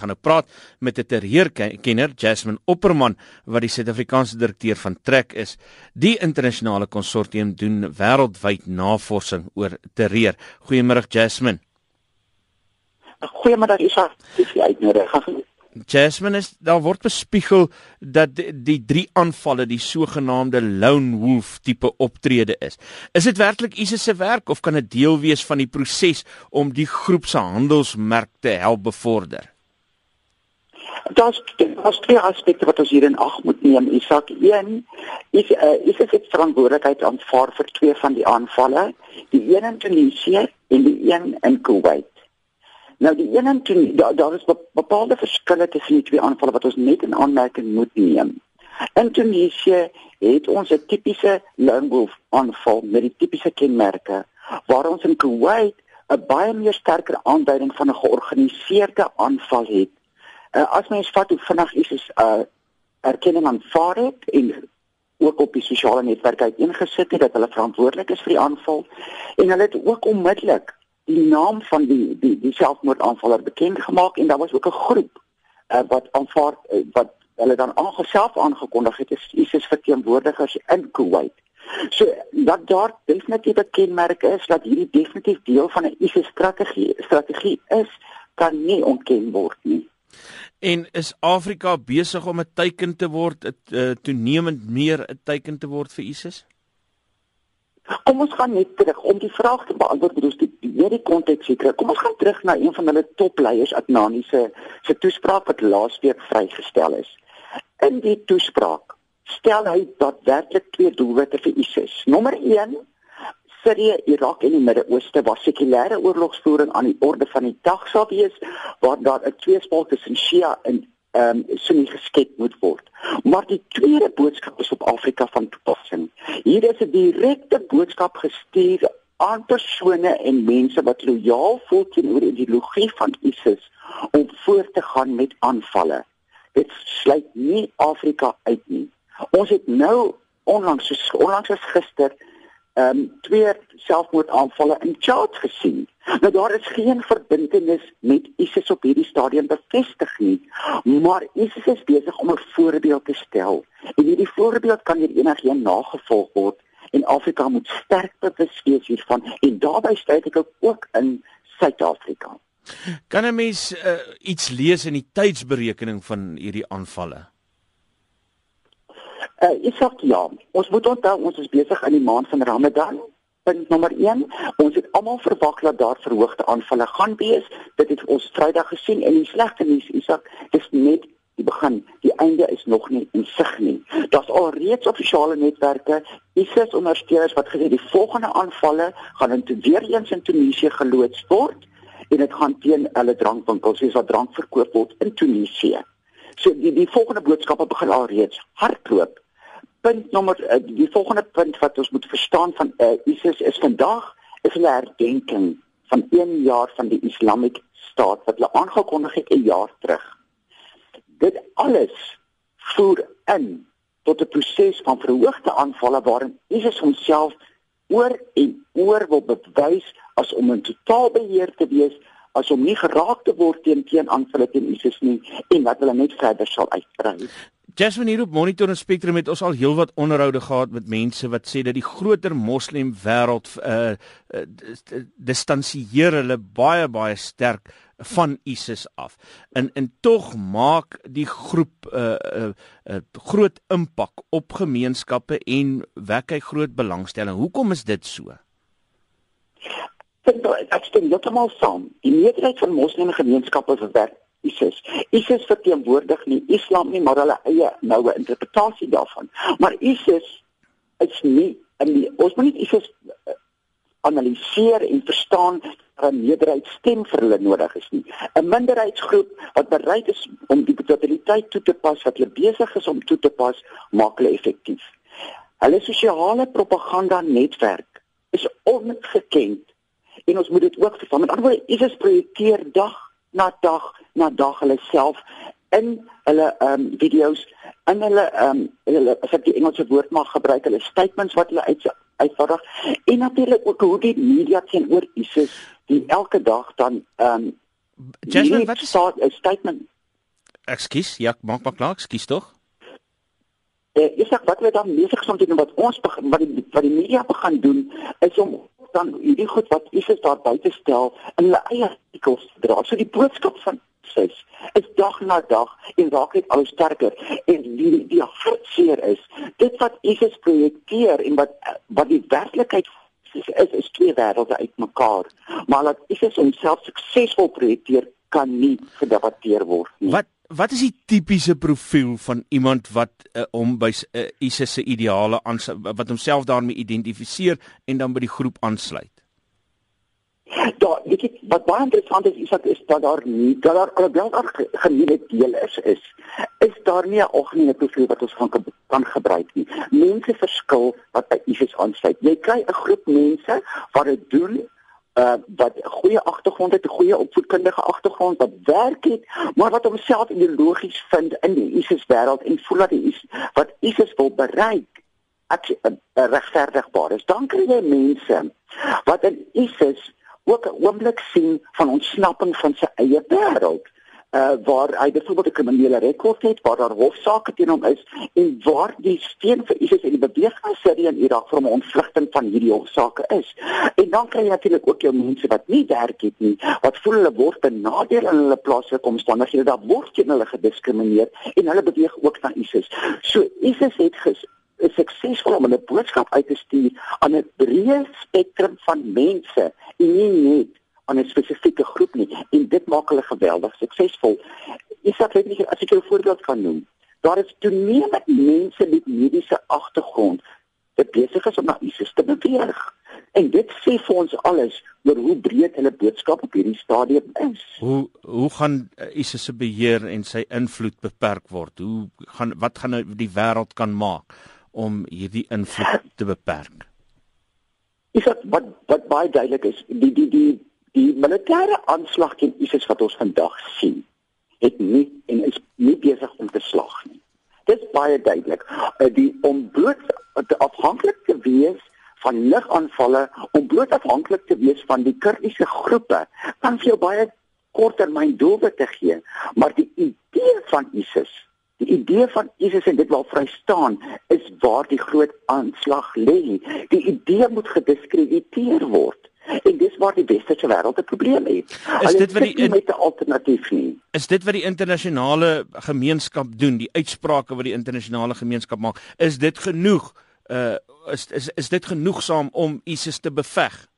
gaan nou praat met 'n terreurkenner, Jasmine Opperman, wat die Suid-Afrikaanse direkteur van Trek is. Die internasionale konsortium doen wêreldwyd navorsing oor terreur. Goeiemôre Jasmine. Goeiemôre Isak. Dis die uitnodiging. Jasmine is daar word bespiegel dat die, die drie aanvalle die sogenaamde lone wolf tipe optrede is. Is dit werklik ISIS se werk of kan dit deel wees van die proses om die groep se handelsmerk te help bevorder? Daar's daar's twee aspekte wat ons hier in ag moet neem. Isak 1 is uh, is dit verantwoordelikheid aanvaar vir twee van die aanvalle, die een in Tunesië en die een in Kuwait. Nou die een en twee daar daar is bepaalde verskille tussen die twee aanvalle wat ons net in aanmerking moet neem. In Tunesië het ons 'n tipiese lone wolf aanval met die tipiese kenmerke waar ons in Kuwait 'n baie meer sterker aanduiding van 'n georganiseerde aanval het. Uh, as mens vat hoe vinnig is is uh, erkenning aanvaar het en ook op die sosiale netwerke uiteengesit het dat hulle verantwoordelik is vir die aanval en hulle het ook onmiddellik die naam van die die die selfmoordaanvaller bekend gemaak en daar was ook 'n groep uh, wat aanvaar uh, wat hulle dan aangeself aangekondig het is ISIS verteenwoordigers in Kuwait. So dat daar definitief 'n kenmerk is dat hierdie definitief deel van 'n ISIS strategie strategie is kan nie ontken word nie. En is Afrika besig om 'n teiken te word, 'n uh, toenemend meer 'n teiken te word vir ISIS? Kom ons gaan net terug om die vraag te beantwoord ons die die konteks seker. Kom ons gaan terug na een van hulle topleiers Adnani se se toespraak wat laasweek vrygestel is. In die toespraak stel hy dat werklik twee doelwitte vir ISIS. Nommer 1 Syrië, Irak en die Midde-Ooste waar sekulêre oorlogsvoering aan die orde van die dag sal wees waar daar 'n tweespalt tussen Shia en ehm um, Sunni geskep moet word. Maar die tweede boodskap is op Afrika van toepassing. Hier is 'n direkte boodskap gestuur aan persone en mense wat lojaal voel teenoor die ideologie van ISIS om voort te gaan met aanvalle. Dit sluit nie Afrika uit nie. Ons het nou onlangs onlangs as gister ehm um, twee selfmoordaanvalle in Chad gesien. Nou daar is geen verbintenis met ISIS op hierdie stadium bevestig nie, maar ISIS is besig om 'n voorbeeld te stel. En hierdie voorbeeld kan hier enigiemand nagevolg word en Afrika moet sterk bewus wees hiervan en daarbey sluit ek ook in Suid-Afrika. Kan 'n mens uh, iets lees in die tydsberekening van hierdie aanvalle? Uh, sê ja, ons moet onthou ons is besig in die maand van Ramadan. Punt nommer 1, ons het almal verwag dat daar verhoogde aanvalle gaan wees. Dit het ons Vrydag gesien en die slegte nuus is dat dis net die begin. Die einde is nog nie in sig nie. Daar's al reeds op sosiale netwerke ISIS ondersteuners wat gesê die volgende aanvalle gaan in weer eens in Tunesië geloods word en dit gaan teen hulle drankwinkels, soos wat drank verkoop word in Tunesië. So die die volgende boodskappe begin al reeds hardloop punt nommer uh, die volgende punt wat ons moet verstaan van uh, ISIS is vandag is 'n herdenking van 1 jaar van die Islamic Staat wat hulle aangekondig het 'n jaar terug. Dit alles voer in tot 'n proses van verhoogde aanvalle waarin ISIS homself oor en oor wil bewys as om 'n totaalbeheer te wees as om nie geraak te word teen teen aanvalle teen ISIS nie en wat hulle net verder sal uitbrei. Jasmine hier op Monitor en Spectrum het ons al heelwat onderhoude gehad met mense wat sê dat die groter moslem wêreld uh, uh distansieer hulle baie baie sterk van ISIS af. En en tog maak die groep 'n uh, uh, uh, groot impak op gemeenskappe en wek hy groot belangstelling. Hoekom is dit so? Ek stem heeltemal saam. Die meerderheid van moslem gemeenskappe verwerk ISIS. ISIS verteenwoordig nie Islam nie, maar hulle eie noue interpretasie daarvan. Maar ISIS is nie in die ons moet nie ISIS uh, analiseer en verstaan dat 'n meerderheid stem vir hulle nodig is nie. 'n Minderheidsgroep wat bereid is om die totaliteit toe te pas wat hulle besig is om toe te pas, maak hulle effektief. Hulle sosiale propaganda netwerk is ongekend en ons moet dit ook verstaan. Met ander woorde, ISIS projekteer dag na dag na dag hulle self in hulle ehm um, video's in hulle ehm um, hulle as ek die Engelse woord mag gebruik hulle statements wat hulle uit uitvaardig en natuurlik ook hoe die media teenoor ISIS die elke dag dan ehm um, Jasmine, wat is 'n statement? Ekskuus, ja, maak maar klaar, ekskuus tog. Eh, ek sê wat we dan besig is om te doen wat ons begin, wat die wat die media begin doen is om dan hierdie goed wat ISIS daar buite stel in hulle eie artikels dra. So die boodskap van ISIS is dag na dag en raak net al sterker en die die hartseer is dit wat ISIS projekteer en wat wat die werklikheid is is, is twee wêrelde uitmekaar. Maar dat ISIS homself suksesvol projekteer kan nie gedebatteer word nie. Wat wat is die tipiese profiel van iemand wat uh, om by uh, ISIS se ideale wat homself daarmee identifiseer en dan by die groep aansluit? Daar, weet jy, wat baie interessant is, is dat is dat daar nie dat daar alhoewel daar gemiddelde deel is, is is daar nie 'n algemene profiel wat ons kan kan gebruik nie. Mense verskil wat by ISIS aansluit. Jy kry 'n groep mense wat dit doen uh wat goeie agtergrond het, 'n goeie opvoedkundige agtergrond, wat werk het, maar wat homself ideologies vind in die ISIS wêreld en voel dat hy wat ISIS wil bereik ek uh, regverdigbaar is. Dan kry jy mense wat in ISIS ook 'n oomblik sien van ontsnapping van sy eie wêreld. Uh waar hy byvoorbeeld 'n kriminele rekord het, waar daar hofsaake teen hom is en waar die steen vir ISIS en die beweging in Sirië en Irak vir 'n ontvlugting van hierdie hofsaake is. En dan kry jy natuurlik ook jou mense wat nie werk het nie, wat voel hulle word benadeel in hulle plaaslike omstandighede, daar word teen hulle gediskrimineer en hulle beweeg ook na ISIS. So ISIS het ges is suksesvol om 'n boodskap uit te stuur aan 'n breë spektrum van mense en nie net aan 'n spesifieke groep nie. En dit maak hulle geweldig suksesvol. Ek sê net nie as ek 'n voorbeeld kan noem. Daar is toenemend mense met mediese agtergrond wat besig is om na ISIS te beweeg. En dit sê vir ons alles oor hoe breed hulle boodskap op hierdie stadium is. Hoe hoe gaan ISIS se beheer en sy invloed beperk word? Hoe gaan wat gaan nou die wêreld kan maak? om hierdie invloed te beperk? Is dit wat wat baie duidelik is, die die die militêre aanslag teen ISIS wat ons vandag sien, het nie en is nie besig om te slag nie. Dit is baie duidelik. Eh, die om bloot afhanklik te wees van ligaanvalle, om bloot afhanklik te wees van die kurdiese groepe, kan vir jou baie korttermyn doelwitte gee, maar die idee van ISIS Die idee van ISIS en dit wel vry staan is waar die groot aanslag lê. Die idee moet gediskrediteer word. En dis waar die westerse wêreld 'n probleem het. Is dit wat die in... met 'n alternatief nie? Is dit wat die internasionale gemeenskap doen, die uitsprake wat die internasionale gemeenskap maak, is dit genoeg? Uh is is is dit genoegsaam om ISIS te beveg?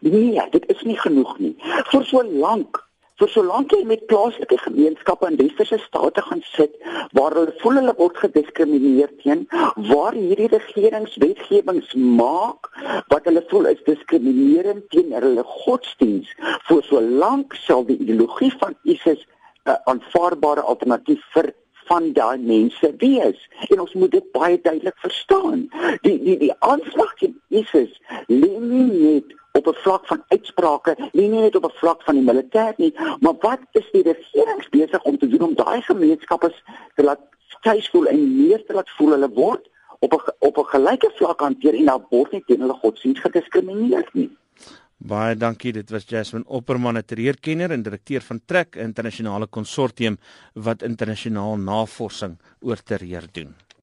Nee, dit is nie genoeg nie. Vir so lank vir solank jy met plaaslike gemeenskappe in westerse state gaan sit waar hulle voel hulle word gediskrimineer teen waar hierdie regeringswetgewings maak wat hulle voel is diskriminerend teen hulle godsdiens vir solank sal die ideologie van ISIS 'n aanvaarbare alternatief vir van daai mense wees. En ons moet dit baie duidelik verstaan. Die die die aanslag teen ISIS lê nie net op 'n vlak van uitsprake, nie net op 'n vlak van die militêr nie, maar wat is die regering besig om te doen om daai gemeenskappe te laat tuis voel en meer te laat voel hulle word op 'n op 'n gelyke vlak hanteer en dan word nie teen hulle godsdienst gediskrimineer nie. Baie dankie. Dit was Jasmine Opperman, 'n terreurkenner en direkteur van Trek Internasionale Konsortium wat internasionaal navorsing oor terreur doen.